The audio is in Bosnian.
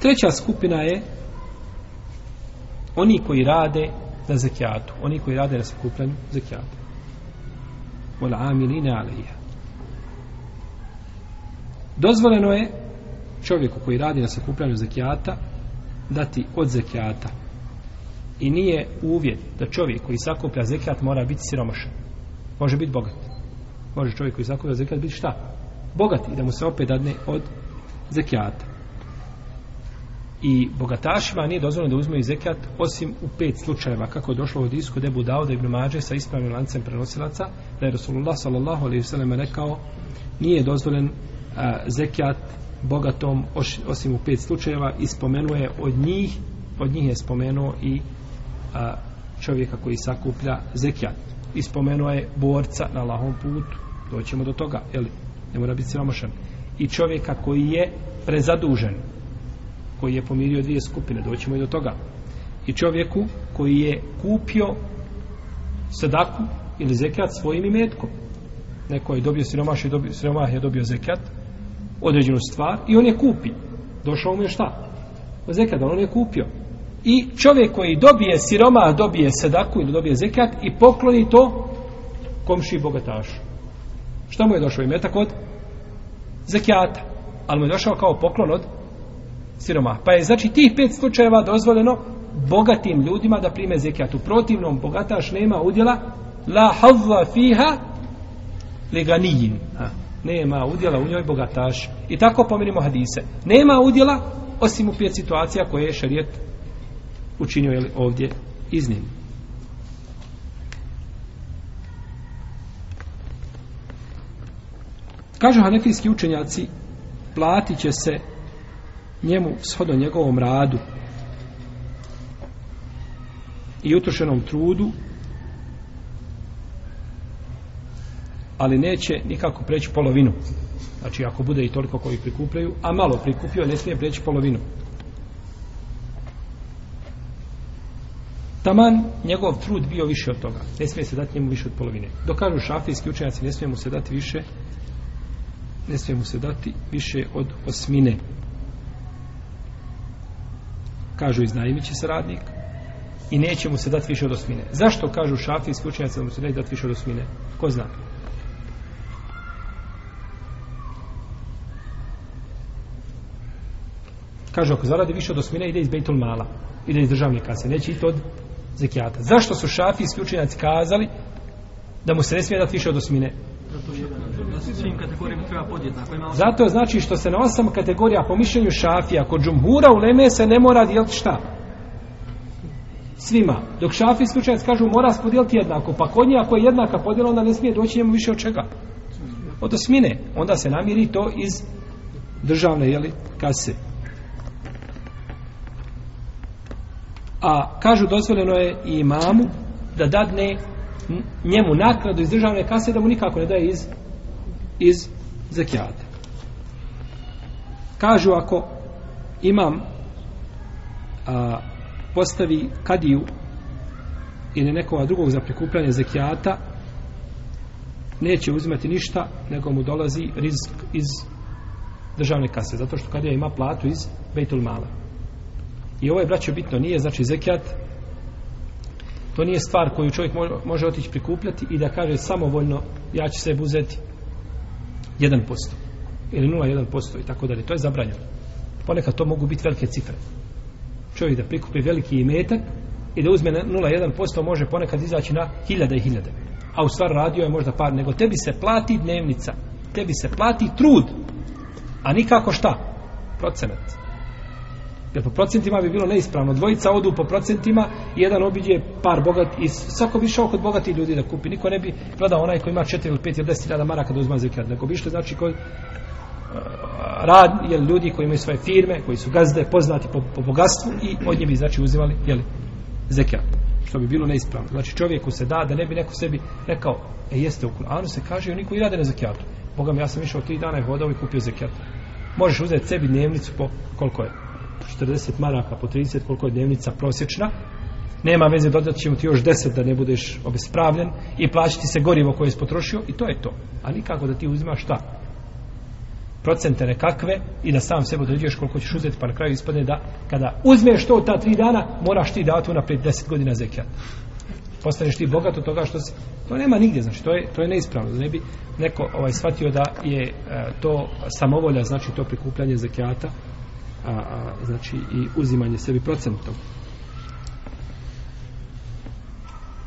Treća skupina je oni koji rade na zekijatu, oni koji rade na sakupljanju zekijata. Vol amilina alija. Dozvoljeno je čovjeku koji radi na sakupljanju zekijata dati od zekijata i nije uvjet da čovjek koji sakuplja zekijat mora biti siromašan. Može biti bogat. Može čovjek koji sakuplja zekijat biti šta? Bogat i da mu se opet dadne od zekijata i bogatašima nije dozvoljeno da uzmeju zekat osim u pet slučajeva kako je došlo od isko debu dao da Ibn Mađe sa ispravnim lancem prenosilaca da je Rasulullah sallallahu alaihi sallam rekao nije dozvoljen a, zekijat bogatom oš, osim u pet slučajeva i spomenuo je od njih od njih je spomenuo i a, čovjeka koji sakuplja zekijat i spomenuo je borca na lahom putu doćemo do toga jeli? ne mora biti siromašan i čovjeka koji je prezadužen koji je pomirio dvije skupine, doćemo i do toga. I čovjeku koji je kupio sadaku ili zekat svojim imetkom. Neko je dobio siromaš, je dobio, siromah je dobio zekat, određenu stvar i on je kupi. Došao mu je šta? Zekat, on je kupio. I čovjek koji dobije siroma, dobije sadaku ili dobije zekat i pokloni to komši bogatašu. Šta mu je došao imetak od? Zekijata. Ali mu je došao kao poklon od siroma. Pa je znači tih pet slučajeva dozvoljeno bogatim ljudima da prime zekijat. U protivnom, bogataš nema udjela la havla fiha leganijin. Ha. Nema udjela u njoj bogataš. I tako pomirimo hadise. Nema udjela osim u pet situacija koje je šarijet učinio ili ovdje iznim. Kažu hanefijski učenjaci platit će se njemu shodno njegovom radu i utrošenom trudu ali neće nikako preći polovinu znači ako bude i toliko koji prikupljaju a malo prikupio ne smije preći polovinu Taman njegov trud bio više od toga. Ne smije se dati njemu više od polovine. Dok kažu šafijski učenjaci, ne smije mu se dati više, ne smije mu se dati više od osmine kažu iznajmit će se radnik i neće mu se dati više od osmine. Zašto kažu šafi isključenjaci da mu se neće dati više od osmine? Ko zna? Kažu, ako zaradi više od osmine, ide iz Bejtul Mala, ide iz državne kase, neće iti od zekijata. Zašto su šafi isključenjaci kazali da mu se ne smije dati više od osmine? Zato znači što se na osam kategorija po mišljenju šafija kod džumhura u leme se ne mora dijeliti šta? Svima. Dok šafi slučajac kažu mora spodijeliti jednako. Pa kod nje ako je jednaka podjela onda ne smije doći njemu više od čega? Od osmine. Onda se namiri to iz državne jeli, kase. A kažu dozvoljeno je i imamu da dadne njemu nakladu iz državne kase da mu nikako ne daje iz, iz zekijata. Kažu ako imam a, postavi kadiju ili nekova drugog za prikupljanje zekijata neće uzimati ništa nego mu dolazi rizik iz državne kase zato što kadija ima platu iz Bejtul Mala i ovo je braćo bitno nije znači zekijat to nije stvar koju čovjek može, može otići prikupljati i da kaže samovoljno ja ću se uzeti 1% ili 0,1% i tako dalje, to je zabranjeno ponekad to mogu biti velike cifre čovjek da prikupi veliki imetak i da uzme 0,1% može ponekad izaći na hiljade i hiljade a u stvar radio je možda par nego tebi se plati dnevnica tebi se plati trud a nikako šta procenat Jer po procentima bi bilo neispravno. Dvojica odu po procentima, jedan obiđe par bogat i svako bi išao kod bogatih ljudi da kupi. Niko ne bi gledao onaj koji ima 4 ili 5 ili 10 maraka da uzma zekijat. Neko bi išli, znači, kod eh, rad, jel, ljudi koji imaju svoje firme, koji su gazde, poznati po, po bogatstvu i od njih bi, znači, uzimali, jel, zekijat. Što bi bilo neispravno. Znači, čovjeku se da, da ne bi neko sebi rekao, e, jeste u Kur'anu, se kaže, oni koji rade na zekijatu. Boga mi, ja sam išao tri dana i hodao i kupio zekijat. Možeš uzeti sebi dnevnicu po koliko je, 40 maraka po 30 koliko je dnevnica prosječna nema veze dodat ćemo ti još 10 da ne budeš obespravljen i plaćati se gorivo koje je potrošio i to je to a nikako da ti uzimaš šta procente nekakve i da sam sebe određuješ koliko ćeš uzeti pa na kraju ispadne da kada uzmeš to ta tri dana moraš ti dati unaprijed 10 godina zekijat postaneš ti bogat od toga što si to nema nigdje, znači to je, to je neispravno ne bi neko ovaj shvatio da je e, to samovolja, znači to prikupljanje zekijata a, a, znači i uzimanje sebi procentom.